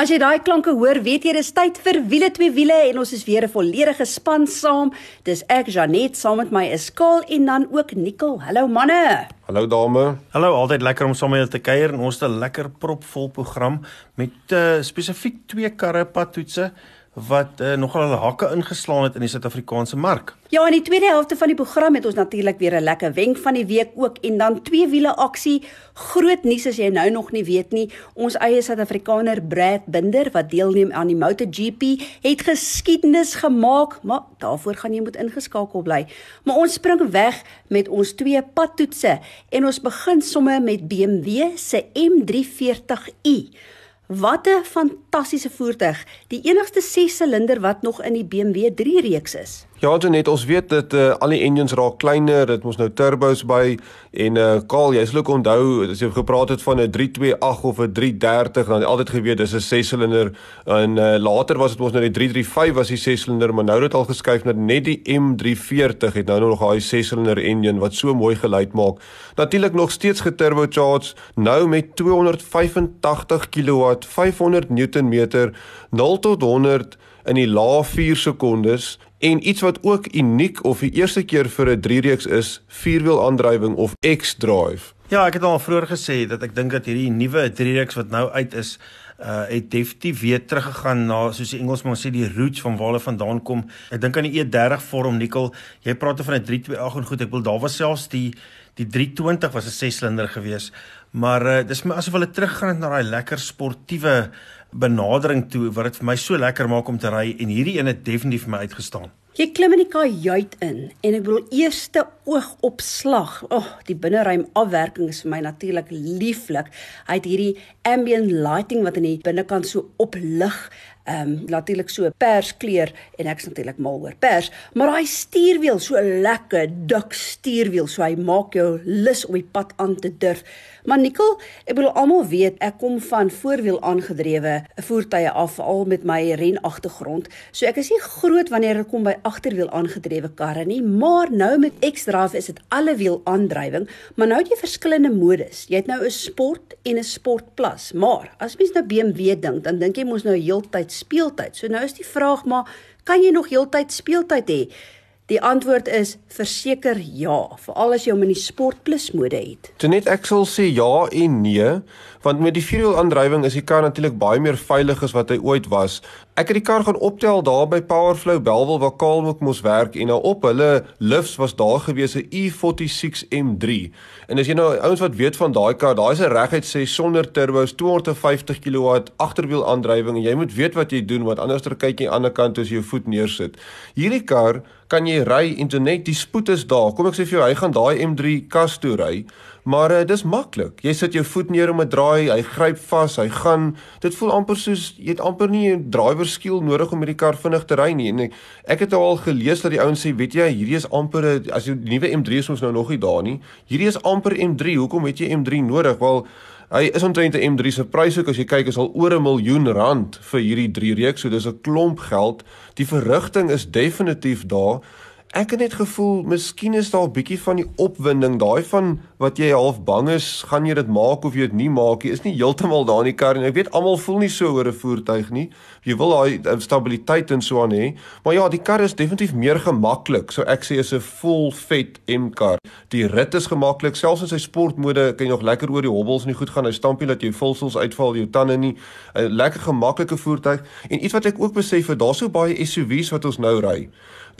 As jy daai klanke hoor, weet jy dis tyd vir wiele twee wiele en ons is weer 'n volledige span saam. Dis ek Janet saam met my is Kaal en dan ook Nicole. Hallo manne. Hallo dame. Hallo, altyd lekker om saam met julle te kuier en ons het 'n lekker propvol program met uh, spesifiek twee karre padtoetse wat uh, nogal hulle hakke ingeslaan het in die Suid-Afrikaanse mark. Ja, in die tweede helfte van die program het ons natuurlik weer 'n lekker wenk van die week ook en dan twee wiele aksie. Groot nuus as jy nou nog nie weet nie, ons eie Suid-Afrikaner Brad Binder wat deelneem aan die MotoGP het geskiedenis gemaak, maar daarvoor gaan jy moet ingeskakel bly. Maar ons spring weg met ons twee padtoetse en ons begin somme met BMW se M340i. Wat 'n fantastiese voertuig. Die enigste 6-silinder wat nog in die BMW 3 reeks is. Ja, Janet, ons weet dat uh, al die engines raak kleiner, dit mos nou turbos by. En uh Karl, jy sal ook onthou as jy gepraat het van 'n 328 of 'n 330, dan altyd geweet dis 'n 6-silinder en uh later was dit mos nou die 335 was die 6-silinder, maar nou het dit al geskuif na net die M340 het nou nog daai 6-silinder engine wat so mooi geluid maak. Natuurlik nog steeds geturbocharged, nou met 285 kW, 500 Newtonmeter, 0 tot 100 in die lae 4 sekondes En iets wat ook uniek of die eerste keer vir 'n 3-reeks is, vierwiel aandrywing of X-drive. Ja, ek het al vroeër gesê dat ek dink dat hierdie nuwe 3-reeks wat nou uit is, uh het definitief weer teruggegaan na soos die Engelsman sê die roots van waar hulle vandaan kom. Ek dink aan die E30 vorm Nikkel. Jy praat van 'n 328 en goed, ek wil daar was selfs die die 320 was 'n 6-silinder gewees. Maar uh dis my asof hulle teruggaan het na daai lekker sportiewe benadering toe wat dit vir my so lekker maak om te ry en hierdie een het definitief vir my uitgestaan. Jy klim in die kajuit in en ek bedoel eerste oogopslag. Ag, oh, die binneruim afwerking is vir my natuurlik lieflik. Hy het hierdie ambient lighting wat aan die binnekant so oplig ehm um, natuurlik so perskleur en ek's natuurlik mal oor pers, maar daai stuurwiel so lekker dik stuurwiel, so hy maak jou lus om die pad aan te durf. Maar Nikkel, ek bedoel almal weet ek kom van voorwiel aangedrewe voertuie af al met my ren agtergrond. So ek is nie groot wanneer dit kom by agterwiel aangedrewe karre nie, maar nou met X-Drive is dit alle wiel aandrywing, maar nou het jy verskillende modus. Jy het nou 'n sport en 'n sport plus. Maar as mens nou BMW dink, dan dink jy mos nou heeltyd speeltyd. So nou is die vraag maar kan jy nog heeltyd speeltyd hê? Die antwoord is verseker ja, veral as jy hom in die Sport Plus mode het. Net ek sal sê ja en nee, want met die vierwiel aandrywing is die kar natuurlik baie meer veilig as wat hy ooit was. Ek het die kar gaan optel daar by Powerflow Belwel waar Kaalmoek mos werk en nou op hulle lifts was daar gewees 'n E46 M3. En as jy nou ouens wat weet van daai kar, daai is 'n reguit sê sonder turbos, 250 kW agterwiel aandrywing en jy moet weet wat jy doen want anders dan kyk jy aan die ander kant as jy jou voet neersit. Hierdie kar kan jy ry en toe net die spoed is daar. Kom ek sê vir jou, hy gaan daai M3 kas toe ry. Maar uh, dis maklik. Jy sit jou voet neer om 'n draai, hy gryp vas, hy gaan. Dit voel amper soos jy het amper nie 'n driver skill nodig om hierdie kar vinnig te ry nie. En ek, het al gelees dat die ouens sê, weet jy, hierdie is amper 'n as die nuwe M3 is ons nou nog nie daar nie. Hierdie is amper M3. Hoekom het jy M3 nodig? Wel Hy is omtrent 'n M3 se prys ook as jy kyk is al oor 'n miljoen rand vir hierdie 3 reeks, so dis 'n klomp geld. Die verrigting is definitief daar. Ek het net gevoel miskien is daar 'n bietjie van die opwinding, daai van wat jy half bang is, gaan jy dit maak of jy dit nie maak nie, is nie heeltemal daar in die kar en ek weet almal voel nie so oor 'n voertuig nie. Jy wil daai eh, stabiliteit en so aan hê. Maar ja, die kar is definitief meer gemaklik. So ek sê is 'n vol vet M-kar. Die rit is gemaklik, selfs in sy sportmode kan jy nog lekker oor die hobbels nie goed gaan. Hy stampie dat jou vulsels uitval, jou tande nie. 'n Lekker gemaklike voertuig. En iets wat ek ook besef, daar's so baie SUV's wat ons nou ry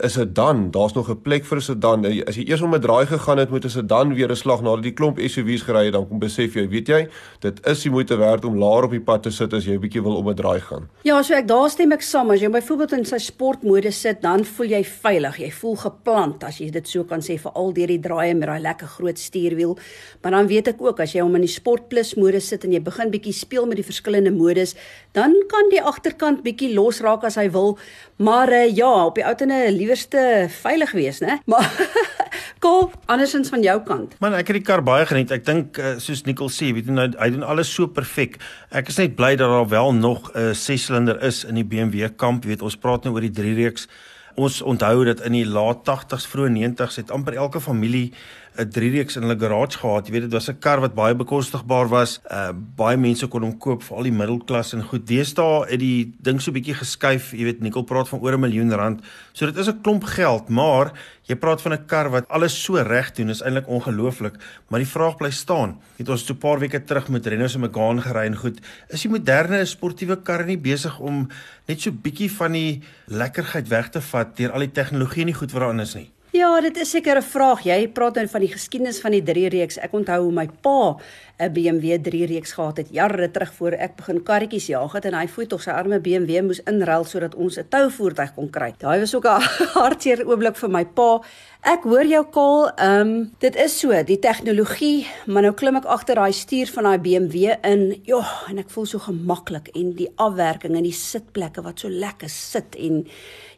is dit dan daar's nog 'n plek vir 'n sedan as jy eers om 'n draai gegaan het met 'n sedan weer 'n slag nadat die klomp SUV's gery het dan kom besef jy weet jy dit is die moeite werd om laer op die pad te sit as jy 'n bietjie wil om 'n draai gaan ja so ek daar stem ek saam as jy byvoorbeeld in sy sportmode sit dan voel jy veilig jy voel geplant as jy dit so kan sê vir al deur die draaie met daai lekker groot stuurwiel maar dan weet ek ook as jy hom in die sport plus mode sit en jy begin bietjie speel met die verskillende modes dan kan die agterkant bietjie los raak as hy wil maar uh, ja op die ou tene liewerste veilig wees, né? Maar Koop andersins van jou kant. Man, ek het die kar baie geniet. Ek dink uh, soos Nicole sê, weet jy nou, hy doen alles so perfek. Ek is net bly dat daar wel nog 'n uh, 6-silinder is in die BMW kamp, weet ons praat nou oor die 3 reeks. Ons onthou dat in die laat 80s, vroeë 90s het amper elke familie 'n 3-reeks in hulle garage gehad. Jy weet dit was 'n kar wat baie bekostigbaar was. Uh baie mense kon hom koop vir al die middelklas en goed. Deesdae het die ding so bietjie geskuif. Jy weet Nicole praat van oor 'n miljoen rand. So dit is 'n klomp geld, maar jy praat van 'n kar wat alles so reg doen. Is eintlik ongelooflik, maar die vraag bly staan. Het ons so 'n paar weke terug met Renault se Megane gery en goed. Is die moderne sportiewe karre nie besig om net so bietjie van die lekkerheid weg te vat deur al die tegnologie en die goed wat daarin is nie? Ja, dit is seker 'n vraag. Jy praat nou van die geskiedenis van die 3 reeks. Ek onthou hoe my pa 'n BMW 3 reeks gehad het jare terug voor ek begin karretjies jaag het en hy voet tog sy arme BMW moes inruil sodat ons 'n touvoertuig kon kry. Daai was ook 'n hartseer oomblik vir my pa. Ek hoor jou kol. Ehm um, dit is so, die tegnologie, maar nou klim ek agter daai stuur van daai BMW in. Ja, en ek voel so gemaklik en die afwerking en die sitplekke wat so lekker sit en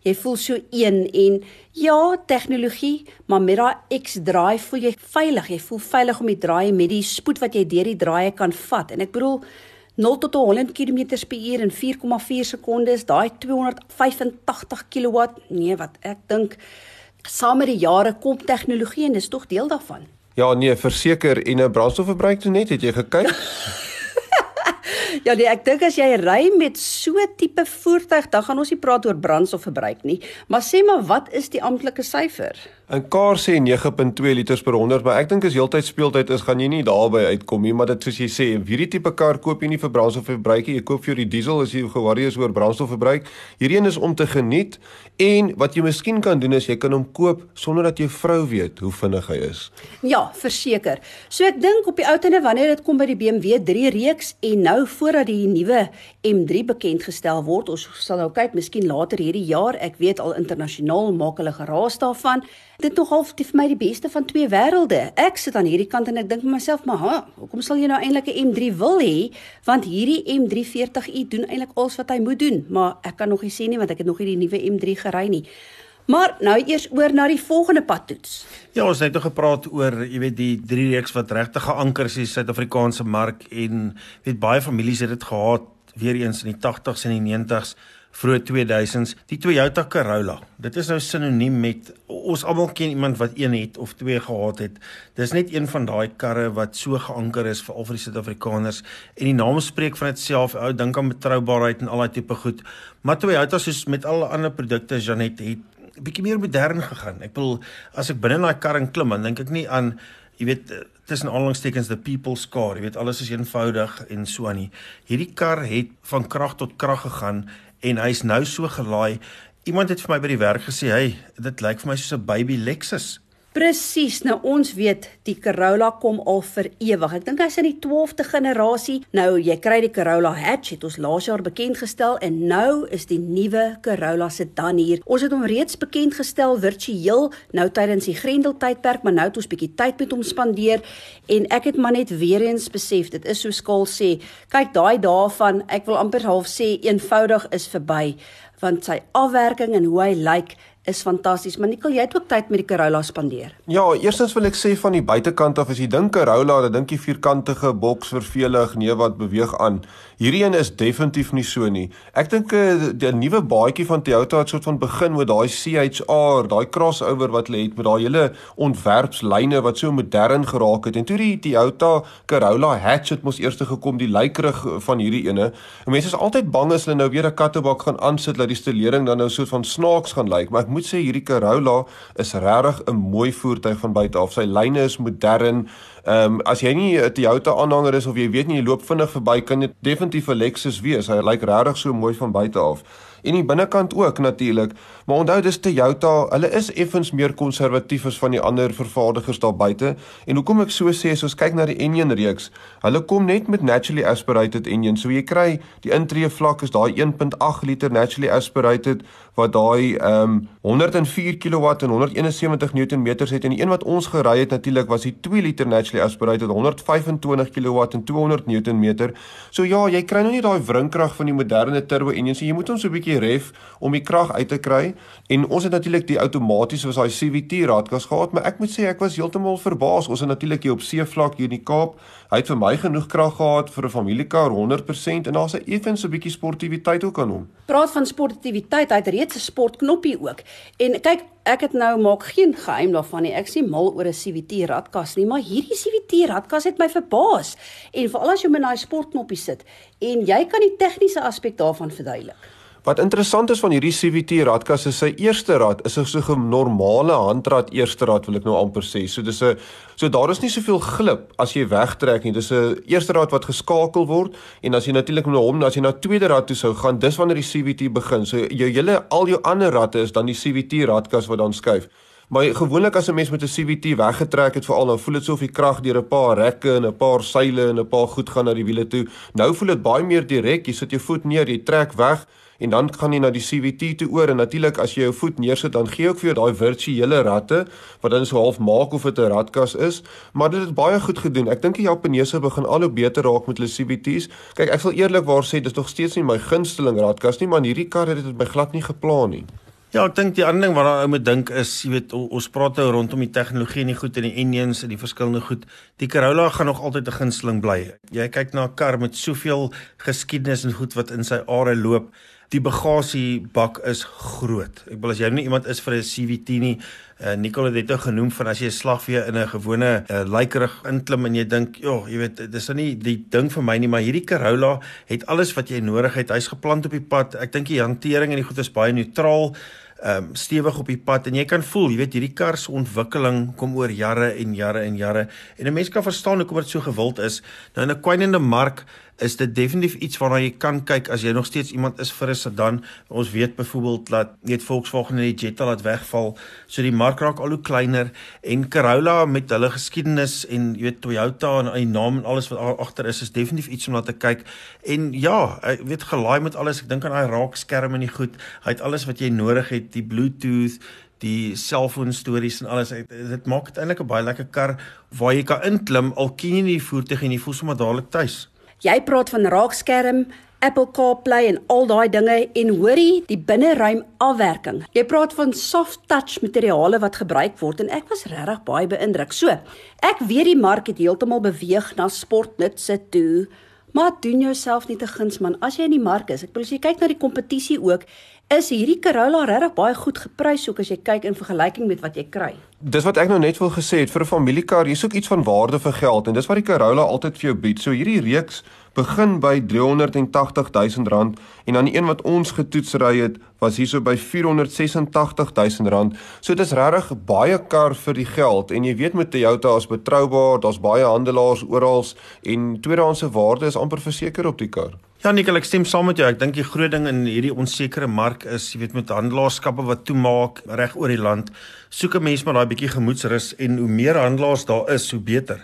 jy voel so een en ja, tegnologie, maar met daai X-drive voel jy veilig. Jy voel veilig om die draai met die spoed wat jy deur die draaie kan vat. En ek bedoel 0 tot 100 km/h in 4,4 sekondes, daai 285 kW. Nee, wat ek dink saam met die jare kom tegnologie en dis tog deel daarvan. Ja, nee, verseker en 'n brandstofverbruik toe net, het jy gekyk? ja, nee, ek dink as jy ry met so tipe voertuig, dan gaan ons nie praat oor brandstofverbruik nie, maar sê maar wat is die amptelike syfer? 'n Kar sê 9.2 liters per 100, maar ek dink as heeltyd speeltyd is, gaan jy nie daarby uitkom nie, maar dit soos jy sê, hierdie tipe kar koop jy nie vir brandstofverbruik nie, jy koop vir die diesel as jy geworry is oor brandstofverbruik. Hierdie een is om te geniet en wat jy miskien kan doen is jy kan hom koop sonder dat jou vrou weet hoe vinnig hy is. Ja, verseker. So ek dink op die ou tenne wanneer dit kom by die BMW 3 reeks en nou voordat die nuwe M3 bekend gestel word, ons sal nou kyk miskien later hierdie jaar, ek weet al internasionaal maak hulle geraas daarvan dit nog half vir my die beste van twee wêrelde. Ek sit aan hierdie kant en ek dink vir myself, maar ha, hoekom sal jy nou eintlik 'n M3 wil hê? Want hierdie M340i doen eintlik alles wat hy moet doen, maar ek kan nog nie sê nie want ek het nog nie die nuwe M3 gery nie. Maar nou eers oor na die volgende padtoets. Ja, ons het nou gepraat oor, jy weet, die drie reeks wat regtig geanker is in die Suid-Afrikaanse mark en weet baie families het dit gehad weer eens in die 80s en die 90s vroeë 2000s, die Toyota Corolla. Dit is nou sinoniem met ons almal ken iemand wat een het of twee gehad het. Dis net een van daai karre wat so geanker is vir al die Suid-Afrikaners en die naam spreek van ditself. Ou dink aan betroubaarheid en al daai tipe goed. Maar Toyota soos met alle ander produkte Janet het bietjie meer modern gegaan. Ek bedoel as ek binne in daai kar klim, dan dink ek nie aan jy weet tussen aanhalingstekens the people's car. Jy weet alles is eenvoudig en so aan nie. Hierdie kar het van krag tot krag gegaan en hy's nou so gelaai. Iemand het vir my by die werk gesê, "Hey, dit lyk vir my soos 'n baby Lexus." Presies. Nou ons weet die Corolla kom al vir ewig. Ek dink hy's in die 12de generasie. Nou jy kry die Corolla hatch het ons laas jaar bekend gestel en nou is die nuwe Corolla sedan hier. Ons het hom reeds bekend gestel virtueel nou tydens die Grendel tydperk, maar nou het ons bietjie tyd met hom spandeer en ek het maar net weer eens besef, dit is so skaal sê, kyk daai dae van ek wil amper half sê eenvoudig is verby want sy afwerking en hoe hy lyk is fantasties. Maar Nicole, jy het ook tyd met die Corolla spandeer. Ja, eerstens wil ek sê van die buitekant af as jy dink Corolla, dan dink jy vierkantige boks vervelig, nee wat beweeg aan. Hierdie een is definitief nie so nie. Ek dink uh, die nuwe baadjie van Toyota het soort van begin met daai CHR, daai crossover wat hulle het met daai hele ontwerpslyne wat so modern geraak het. En toe die Toyota Corolla hatch het mos eers gekom, die lykerig van hierdie ene. En mense is altyd bang as hulle nou weer 'n kattebak gaan aansit dat die stelering dan nou soort van snaaks gaan lyk, maar ek moet sê hierdie Corolla is regtig 'n mooi voertuig van buite af. Sy lyne is modern. Ehm um, as jy nie 'n Toyota aanhanger is of jy weet nie jy loop vinnig verby kan dit definitief 'n Lexus wees. Hy lyk regtig so mooi van buite af en die binnekant ook natuurlik. Maar onthou dis Toyota, hulle is effens meer konservatief as van die ander vervaardigers daar buite. En hoekom ek so sê as ons kyk na die Enjin reeks, hulle kom net met naturally aspirated engine. So jy kry die intree vlak is daai 1.8 liter naturally aspirated wat daai ehm um, 104 kW en 171 Nm het en die een wat ons gery het natuurlik was die 2 liter naturally aspirated 125 kW en 200 Nm. So ja, jy kry nou nie daai wrinkrag van die moderne turbo engine. So jy moet hom so 'n bietjie ref om die krag uit te kry en ons het natuurlik die outomatiese was daai CVT raadkas gehad, maar ek moet sê ek was heeltemal verbaas. Ons het natuurlik hier op seevlak hier in die Kaap, hy het vir my genoeg krag gehad vir 'n familiekar 100% en daar's 'n effens 'n bietjie sportiwiteit ook aan hom. Praat van sportiwiteit, hy het reeds 'n sportknoppie ook. En kyk, ek het nou maak geen geheim daarvan nie. Ek sien mal oor 'n CVT radkas nie, maar hierdie CVT radkas het my verbaas. En veral as jy met daai sportknoppie sit en jy kan die tegniese aspek daarvan verduidelik. Wat interessant is van hierdie CVT radkas is sy eerste rad is 'n so 'n normale handrad eerste rad wil ek nou amper sê. So dis 'n so daar is nie soveel glip as jy wegtrek nie. Dis 'n eerste rad wat geskakel word en as jy natuurlik met hom as jy na tweede rad toe sou gaan, dis wanneer die CVT begin. So jou hele al jou ander radde is dan die CVT radkas wat dan skuif. Maar gewoonlik as 'n mens met 'n CVT weggetrek het veral dan voel dit so of die krag deur 'n paar rekke en 'n paar seile en 'n paar goed gaan na die wiele toe. Nou voel dit baie meer direk. Jy sit jou voet neer, jy trek weg en dan gaan jy na die CVT toe oor en natuurlik as jy jou voet neersit dan gee ook vir jou daai virtuele ratte wat dan so half maak of dit 'n ratkas is. Maar dit het baie goed gedoen. Ek dink die Japaneese begin al hoe beter raak met hulle CVT's kyk ek sal eerlikwaar sê dis nog steeds nie my gunsteling ratkas nie maar hierdie kar het dit my glad nie geplan nie. Ja, ek dink die ander ding waarna ou moet dink is, jy weet, ons praat nou rondom die tegnologie en die goed en die engines en die verskillende goed. Die Corolla gaan nog altyd 'n gunsteling bly. Jy kyk na 'n kar met soveel geskiedenis en goed wat in sy are loop die bagasiebak is groot. Ek bedoel as jy nie iemand is vir 'n CVT nie, uh, Nicole het dit ook genoem van as jy 'n slagvee in 'n gewone uh, lykerig inklim en jy dink, "Ja, jy weet, dis nou nie die ding vir my nie, maar hierdie Corolla het alles wat jy nodig het. Hy's geplant op die pad. Ek dink die hantering en die goed is baie neutraal ehm um, stewig op die pad en jy kan voel, jy weet hierdie kar se ontwikkeling kom oor jare en jare en jare en 'n mens kan verstaan hoekom dit so gewild is. Nou in 'n kwynende mark is dit definitief iets waarna jy kan kyk as jy nog steeds iemand is vir 'n sedan. Ons weet byvoorbeeld dat net Volkswagen en die Jetta laat wegval, so die mark raak al hoe kleiner en Corolla met hulle geskiedenis en jy weet Toyota en die naam en alles wat agter is, is definitief iets om na te kyk. En ja, ek weet gelaai met alles. Ek dink aan daai raakskerm en die goed. Hy het alles wat jy nodig het, die Bluetooth die selfoon stories en alles dit maak dit eintlik 'n baie lekker kar waar jy kan inklim al ken jy nie die voertuig en jy voel sommer dadelik tuis. Jy praat van raakskerm, Apple CarPlay en al daai dinge en hoorie die binneruim afwerking. Jy praat van soft touch materiale wat gebruik word en ek was regtig baie beïndruk. So, ek weet die mark het heeltemal beweeg na sportnutse toe. Maar doen jouself nie te guns man as jy in die mark is. Ek bedoel as jy kyk na die kompetisie ook, is hierdie Corolla regtig baie goed geprys ook as jy kyk in vergelyking met wat jy kry. Dis wat ek nou net wil gesê het vir 'n familiekar, jy soek iets van waarde vir geld en dis wat die Corolla altyd vir jou bied. So hierdie reeks begin by 380 000 rand en dan die een wat ons getoets ry het was hierso by 486 000 rand. So dit is regtig baie kar vir die geld en jy weet met Toyota is betroubaar, daar's baie handelaars oral en tweedehandse waarde is amper verseker op die kar. Ja Nikkel, ek stem saam met jou. Ek dink die groot ding in hierdie onsekere mark is, jy weet met handelaarskappe wat toemaak reg oor die land, soek 'n mens maar daai bietjie gemoedsrus en hoe meer handelaars daar is, hoe beter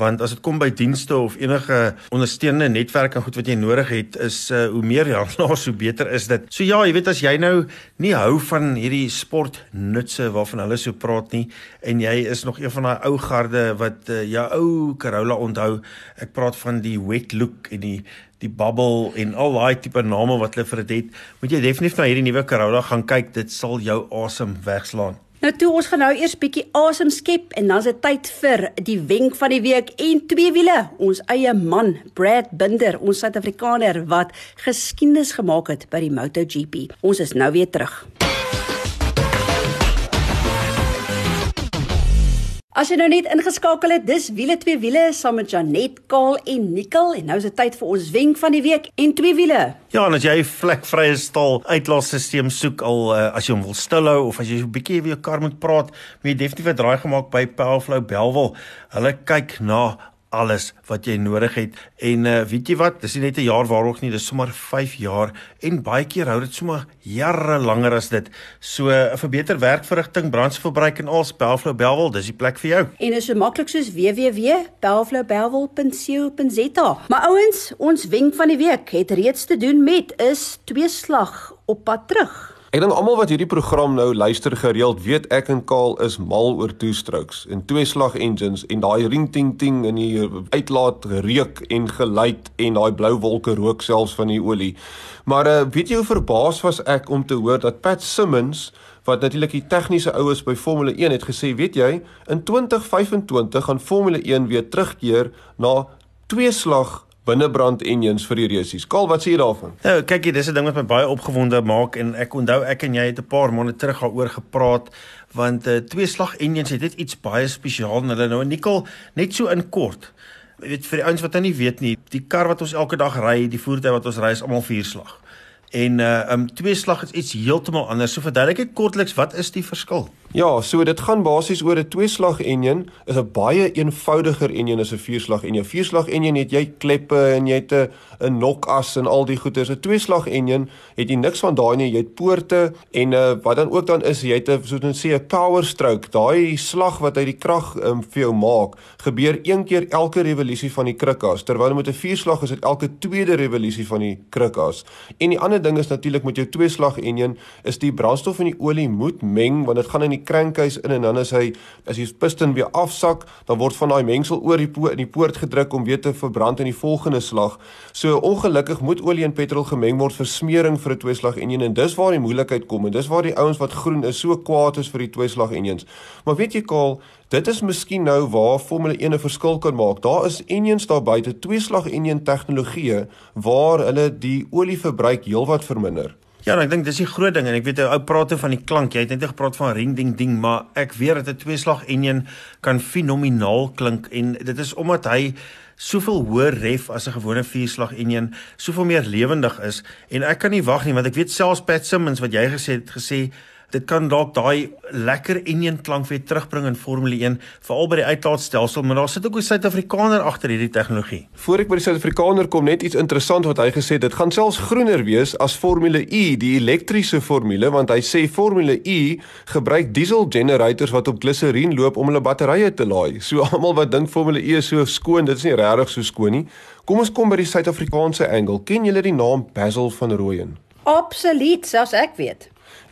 want as dit kom by dienste of enige ondersteunende netwerk en goed wat jy nodig het is uh, hoe meer handelaars hoe beter is dit. So ja, jy weet as jy nou nie hou van hierdie sportnutse waarvan hulle so praat nie en jy is nog een van daai ou garde wat uh, jou ou Corolla onthou. Ek praat van die wet look en die die bubble en al daai tipe name wat hulle vir dit het. Moet jy definitief na hierdie nuwe Corolla gaan kyk. Dit sal jou asem wegslaan. Nou toe ons gaan nou eers bietjie asem skep en dan is dit tyd vir die wenk van die week en twee wiele. Ons eie man, Brad Binder, ons Suid-Afrikaner wat geskiedenis gemaak het by die MotoGP. Ons is nou weer terug. As jy nou net ingeskakel het, dis wiele twee wiele saam met Janet, Kaal en Nikkel en nou is dit tyd vir ons wenk van die week en twee wiele. Ja, en as jy vlekvrye staal uitlaatstelsel soek al uh, as jy hom wil stilhou of as jy so 'n bietjie weer jou kar moet praat, moet jy definitief 'n draai gemaak by Powerflow Belwel. Hulle kyk na alles wat jy nodig het. En uh, weet jy wat? Dis nie net 'n jaar waarog nie dis sommer 5 jaar. En baie keer hou dit sommer jare langer as dit. So uh, vir beter werkverrigting brandstofverbruik en als Bellflow Bellwel dis die plek vir jou. En is so maklik soos www.bellflowbellwel.co.za maar ouens ons wenk van die week het reeds te doen met is twee slag op pad terug Ek dink almal wat hierdie program nou luister gereeld, weet ek en Kaal is mal oor two-strokes en twee-slag engines en daai ring ting ting in die uitlaat reuk en geluid en daai blou wolke rook selfs van die olie. Maar uh, weet jy hoe verbaas was ek om te hoor dat Pat Simmons wat natuurlik die tegniese oues by Formule 1 het gesê, weet jy, in 2025 gaan Formule 1 weer terugkeer na twee-slag binnebrand engines vir die resies. Kaal, wat sê jy daarvan? Nou, kyk jy, dis 'n ding wat my baie opgewonde maak en ek onthou ek en jy het 'n paar maande terug daaroor gepraat want uh, twee slag engines het net iets baie spesiaal in hulle. Nou, Nicole, net so in kort. Jy weet vir die ouens wat nou nie weet nie, die kar wat ons elke dag ry, die voertuig wat ons ry is almal vierslag. En uh um twee slag is iets heeltemal anders. So verduidelik net kortliks wat is die verskil? Ja, so dit gaan basies oor 'n twee-slag enjin, is 'n baie eenvoudiger enjin as 'n vierslag enjin. 'n Vierslag enjin het jy kleppe en jy het 'n 'n nokas en al die goeders. 'n Twee-slag enjin het jy niks van daai nie. Jy het poorte en uh, wat dan ook dan is, jy het 'n soos ons sê 'n power stroke. Daai slag wat hy die krag um, vir jou maak, gebeur een keer elke revolusie van die krikas. Terwyl met 'n vierslag is dit elke tweede revolusie van die krikas. En die ander ding is natuurlik met jou twee-slag enjin, is die brandstof en die olie moet meng want dit gaan in die crankcase in en dan as hy as die piston weer afsak, dan word van daai mengsel oor die poort in die poort gedruk om weer te verbrand in die volgende slag. So ongelukkig moet olie en petrol gemeng word vir smering vir 'n tweeslag enjin en dis waar die moeilikheid kom en dis waar die ouens wat groen is so kwaad is vir die tweeslag enjins. Maar weet jy Kaal, dit is miskien nou waar Formule 1 'n verskil kan maak. Daar is enjins daar buite, tweeslag enjin tegnologieë waar hulle die olieverbruik heelwat verminder. Ja, ek dink dis die groot ding en ek weet ou praat oor van die klank. Jy het net gepraat van ring ding ding, maar ek weet dat 'n tweeslag enjin kan fenomenaal klink en dit is omdat hy soveel hoër ref as 'n gewone vierslag enjin, soveel meer lewendig is en ek kan nie wag nie want ek weet selfs Pat Simmons wat jy gesê het gesê dit kan dalk daai lekker enjin klank weer terugbring in Formule 1 veral by die uitlaatstelsel maar daar sit ook 'n Suid-Afrikaner agter hierdie tegnologie. Voor ek by die Suid-Afrikaner kom net iets interessant wat hy gesê het dit gaan selfs groener wees as Formule E die elektriese formule want hy sê Formule E gebruik diesel generators wat op gliserien loop om hulle batterye te laai. So almal wat dink Formule E is so skoon, dit is nie regtig so skoon nie. Kom ons kom by die Suid-Afrikaanse angle. Ken julle die naam Basil van Rooyen? Absoluut, selfs ek weet.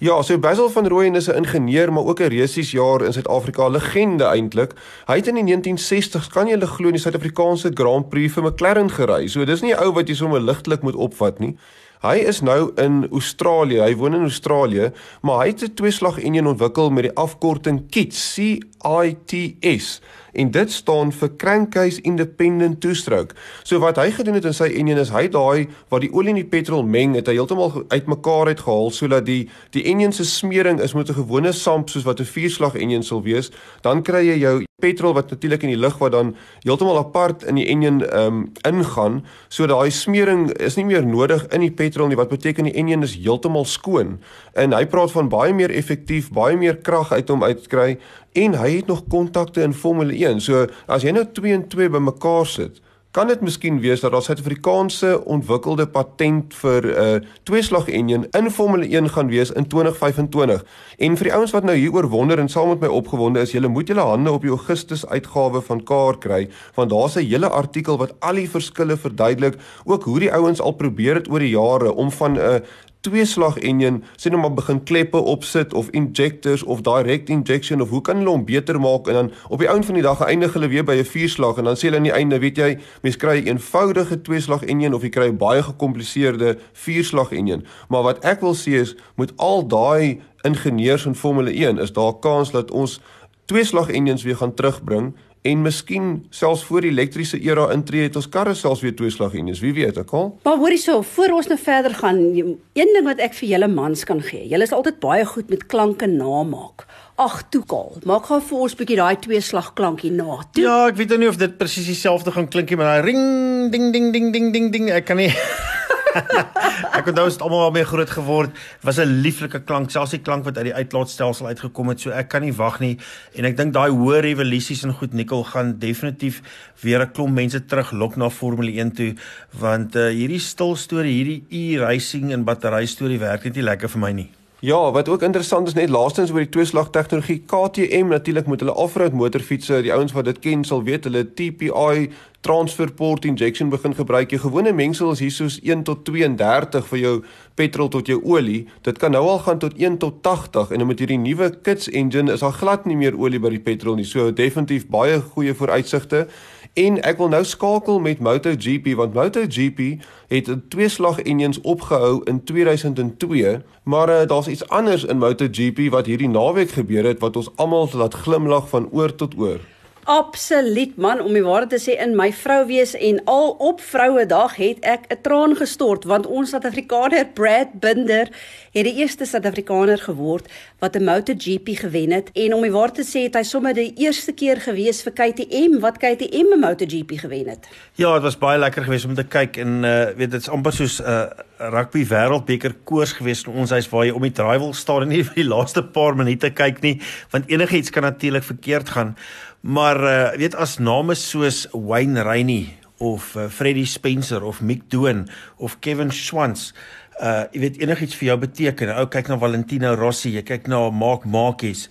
Ja, so Basil van Rooyen is 'n ingenieur maar ook 'n resiesjaar in Suid-Afrika, legende eintlik. Hy het in die 1960s, kan jy glo, in die Suid-Afrikaanse Grand Prix vir McLaren gery. So dis nie 'n ou wat jy sommer ligtelik moet opvat nie. Hy is nou in Australië. Hy woon in Australië, maar hy het 'n tweeslag enjin ontwikkel met die afkorting KITS, C I T S en dit staan vir crankcase independent two-stroke. So wat hy gedoen het in sy enjin is hy daai waar die olie en die petrol meng, het hy heeltemal uitmekaar uitgehaal sodat die die enjin se smering is met 'n gewone samp soos wat 'n vierslag enjin sal wees, dan kry jy jou petrol wat natuurlik in die lug wat dan heeltemal apart in die enjin ehm um, ingaan, so daai smering is nie meer nodig in die petrol nie wat beteken die enjin is heeltemal skoon. En hy praat van baie meer effektief, baie meer krag uit hom uitkry en hy het nog kontakte in Formule 1. So as jy nou 2 en 2 bymekaar sit, kan dit miskien wees dat daar Suid-Afrikaanse ontwikkelde patent vir 'n uh, tweeslag enjin in Formule 1 gaan wees in 2025. En vir die ouens wat nou hieroor wonder en saam met my opgewonde is, julle moet julle hande op die Augustus uitgawe van Kaar kry, want daar's 'n hele artikel wat al die verskille verduidelik, ook hoe die ouens al probeer het oor die jare om van 'n uh, twee slag enjin sien hom maar begin kleppe opsit of injectors of direct injection of hoe kan hulle hom beter maak? En dan op die einde van die dag eindig hulle weer by 'n vier slag en dan sê hulle aan die einde weet jy mens kry 'n eenvoudige twee slag enjin of jy kry 'n baie gekompliseerde vier slag enjin maar wat ek wil sê is met al daai ingenieurs in Formule 1 is daar kans dat ons twee slag enjins weer gaan terugbring en miskien selfs voor die elektriese era intree het ons karre selfs weer twee slag enjins. Wie weet, ek al. Maar hoorie so, voor ons nou verder gaan, een ding wat ek vir julle mans kan gee. Julle is altyd baie goed met klanke namaak. Ag, toe kal. Maak gou vir ons 'n bietjie daai twee slag klankie na. Toe. Ja, ek weet nou nie of dit presies dieselfde gaan klink nie, maar daai ring ding ding ding ding ding ding, ek kan nie ek het nou is almal baie groot geword. Was 'n lieflike klank, selfs die klank wat uit die uitlaatstelsel uitgekom het. So ek kan nie wag nie en ek dink daai hoë revolusies en goed nikkel gaan definitief weer 'n klomp mense teruglok na Formule 1 toe want uh, hierdie stil storie, hierdie e-racing en battery storie werk net nie lekker vir my nie. Ja, wat ook interessant is net laastens oor die tweeslag tegnologie KTM natuurlik met hulle off-road motorfietsse, die ouens wat dit ken sal weet hulle TPI transfer port injection begin gebruik. Jou gewone mengsel is hier soos 1 tot 32 vir jou petrol tot jou olie. Dit kan nou al gaan tot 1 tot 80 en met hierdie nuwe kits engine is daar glad nie meer olie by die petrol nie. So definitief baie goeie vooruitsigte. En ek wil nou skakel met MotoGP want MotoGP het 'n tweeslag engines opgehou in 2002, maar uh, daar's iets anders in MotoGP wat hierdie naweek gebeur het wat ons almal laat glimlag van oor tot oor. Absoluut man, om die waarheid te sê in my vrou wees en al op Vrouedag het ek 'n traan gestort want ons Suid-Afrikaner Brad Binder het die eerste Suid-Afrikaner geword wat 'n MotoGP gewen het en om die waarheid te sê het hy sommer die eerste keer gewees vir KTM wat KTM 'n MotoGP gewen het. Ja, dit was baie lekker geweest om te kyk en uh weet dit's amper soos 'n uh, rugby wêreldbeker koers geweest in ons huis waar jy om die draai wil staan en nie vir die laaste paar minute kyk nie want enigiets kan natuurlik verkeerd gaan. Maar uh weet as name soos Wayne Rainey of uh, Freddie Spencer of Mick Doan of Kevin Schwantz uh jy weet enigiets vir jou beteken. Ou kyk na Valentino Rossi, jy kyk na Mark Marquez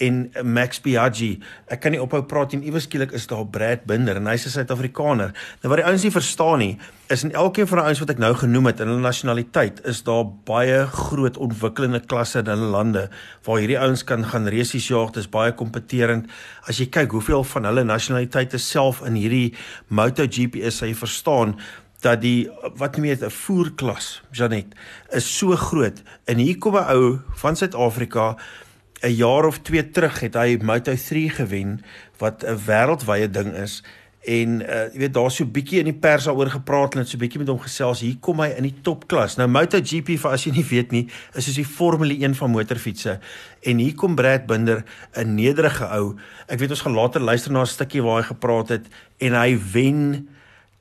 en Max Biaggi. Ek kan nie ophou praat en iewers skielik is daar Brad Binder en hy's 'n Suid-Afrikaner. Nou wat die ouens nie verstaan nie, is in elkeen van die ouens wat ek nou genoem het in hulle nasionaliteit, is daar baie groot ontwikkelende klasse in hulle lande waar hierdie ouens kan gaan resies jaag. Dit is baie kompeterend. As jy kyk hoeveel van hulle nasionaliteite self in hierdie MotoGP is, jy verstaan dat die wat noem jy 'n voerklas, Janet, is so groot. En hier kom 'n ou van Suid-Afrika 'n jaar of 2 terug het hy Moto3 gewen wat 'n wêreldwye ding is. En uh, jy weet daar's so 'n bietjie in die pers daaroor gepraat en so 'n bietjie met hom gesels hier kom hy in die topklas. Nou MotoGP vir as jy nie weet nie is soos die Formule 1 van motorfietsse. En hier kom Brad Binder 'n nederige ou. Ek weet ons gaan later luister na 'n stukkie waar hy gepraat het en hy wen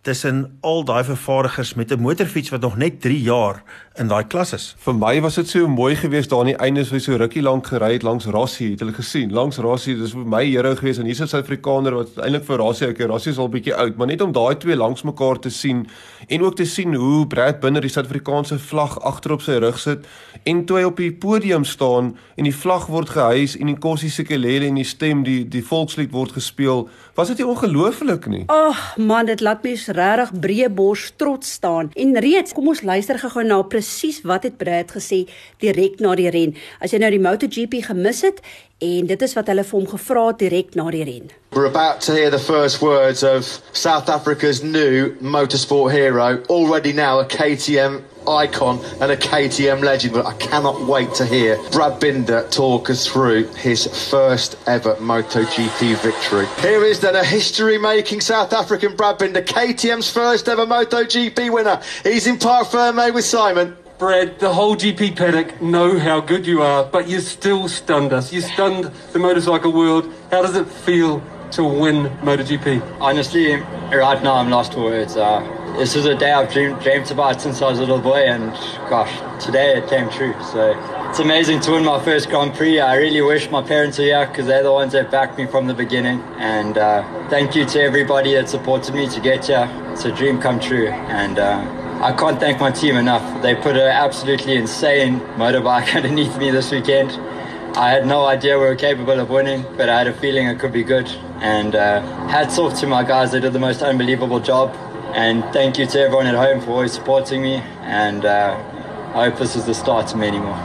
tussen al daai vervaardigers met 'n motorfiets wat nog net 3 jaar in daai klas is. Vir my was dit so mooi geweest daar aan die einde so so rukkie lank gery het langs Rassie, het hulle gesien. Langs Rassie, dis vir my hero geweest en hier's 'n Suid-Afrikaner wat eintlik vir Rassie, okay, Rassie is al bietjie oud, maar net om daai twee langs mekaar te sien en ook te sien hoe Brad binne die Suid-Afrikaanse vlag agter op sy rug sit en toe hy op die podium staan en die vlag word gehuis en die Kossie Sikelele en die stem die die volkslied word gespeel, was dit nie ongelooflik nie? Ag man, dit laat my regtig breë bors trots staan. En reeds, kom ons luister gou-gou na presies wat het Brad gesê direk na die ren. As jy nou die MotoGP gemis het en dit is wat hulle vir hom gevra direk na die ren. We're about to hear the first words of South Africa's new motorsport hero, already now a KTM icon and a KTM legend, but I cannot wait to hear Brad Binder talk us through his first ever MotoGP victory. Here is then a history-making South African Brad Binder, KTM's first ever MotoGP winner. He's in Park Ferme with Simon. Brad, the whole GP paddock know how good you are, but you still stunned us. You stunned the motorcycle world. How does it feel to win MotoGP? Honestly, right now I'm lost for words. Uh, this is a day I've dreamed, about since I was a little boy, and gosh, today it came true. So it's amazing to win my first Grand Prix. I really wish my parents were here because they're the ones that backed me from the beginning. And uh, thank you to everybody that supported me to get here. It's a dream come true, and. Uh, I can't thank my team enough. They put an absolutely insane motorbike underneath me this weekend. I had no idea we were capable of winning, but I had a feeling it could be good. And uh, hats off to my guys, they did the most unbelievable job. And thank you to everyone at home for always supporting me. And uh, I hope this is the start to many more.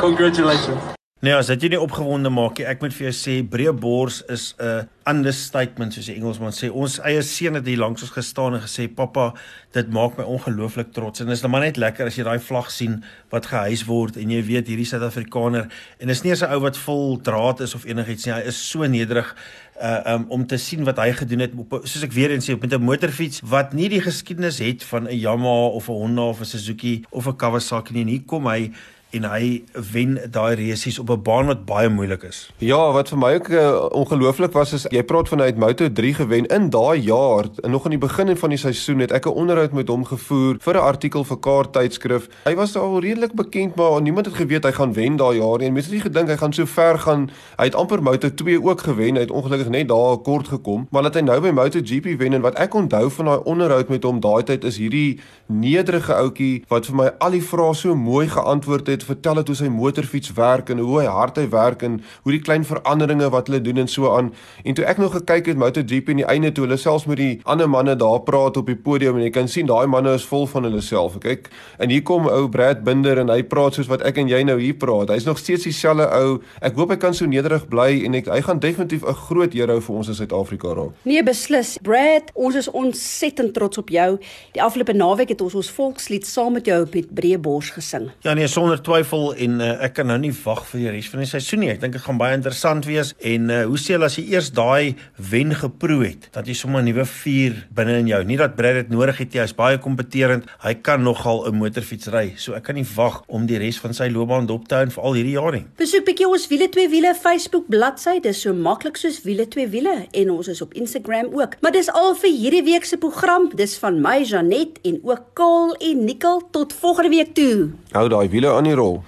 Congratulations. Nee, as dit jy nie opgewonde maak nie, ek moet vir jou sê breë bors is 'n understatement soos die Engelsman sê. Ons eie seun het hier langs ons gestaan en gesê, "Pappa, dit maak my ongelooflik trots." En dit is net maar net lekker as jy daai vlag sien wat gehuis word en jy weet hierdie Suid-Afrikaner en dis nie 'n ou wat vol draad is of enigiets nie. Hy is so nederig uh um, om te sien wat hy gedoen het op soos ek weer eens sê met 'n motorfiets wat nie die geskiedenis het van 'n Yamaha of 'n Honda of 'n Suzuki of 'n Kawasaki nie. En hier kom hy en hy wen daai resies op 'n baan wat baie moeilik is. Ja, wat vir my ook uh, ongelooflik was is jy praat van hy het Moto3 gewen in daai jaar en nog aan die begin van die seisoen het ek 'n onderhoud met hom gevoer vir 'n artikel vir Kaart tydskrif. Hy was al redelik bekend maar niemand het geweet hy gaan wen daai jaar en mense het nie gedink hy gaan so ver gaan. Hy het amper Moto2 ook gewen. Hy het ongelukkig net daar kort gekom, maar dat hy nou by MotoGP wen en wat ek onthou van daai onderhoud met hom daai tyd is hierdie nederige ouetjie wat vir my al die vrae so mooi geantwoord het het vertel het hoe sy motorfiets werk en hoe hy hard hy werk en hoe die klein veranderinge wat hulle doen en so aan. En toe ek nog gekyk het MotoGP in die einde toe hulle selfs met die ander manne daar praat op die podium en jy kan sien daai manne is vol van hulle self. Kyk, en hier kom ou Brad Binder en hy praat soos wat ek en jy nou hier praat. Hy's nog steeds dieselfde ou. Ek hoop hy kan so nederig bly en ek, hy gaan definitief 'n groot hero vir ons in Suid-Afrika raak. Nee, beslis. Brad, ons is ontsettend trots op jou. Die afgelope naweek het ons ons volkslied saam met jou met breë bors gesing. Ja nee, sonder twyfel en uh, ek kan nou nie wag vir die res van die seisoen nie. Ek dink dit gaan baie interessant wees en uh, hoe sê hulle as jy eers daai wen geproe het, dat jy sommer 'n nuwe vuur binne in jou. Nie dat Brad dit nodig het nie. Hy's baie kompeterend. Hy kan nogal 'n motorfiets ry. So ek kan nie wag om die res van sy loopbaan dop te hou vir al hierdie jaar nie. Besoek bietjie ons wiele twee wiele Facebook bladsy. Dis so maklik soos wiele twee wiele en ons is op Instagram ook. Maar dis al vir hierdie week se program. Dis van my Janet en ook Kaal en Nikkel tot volgende week toe. Hou daai wiele aan die all.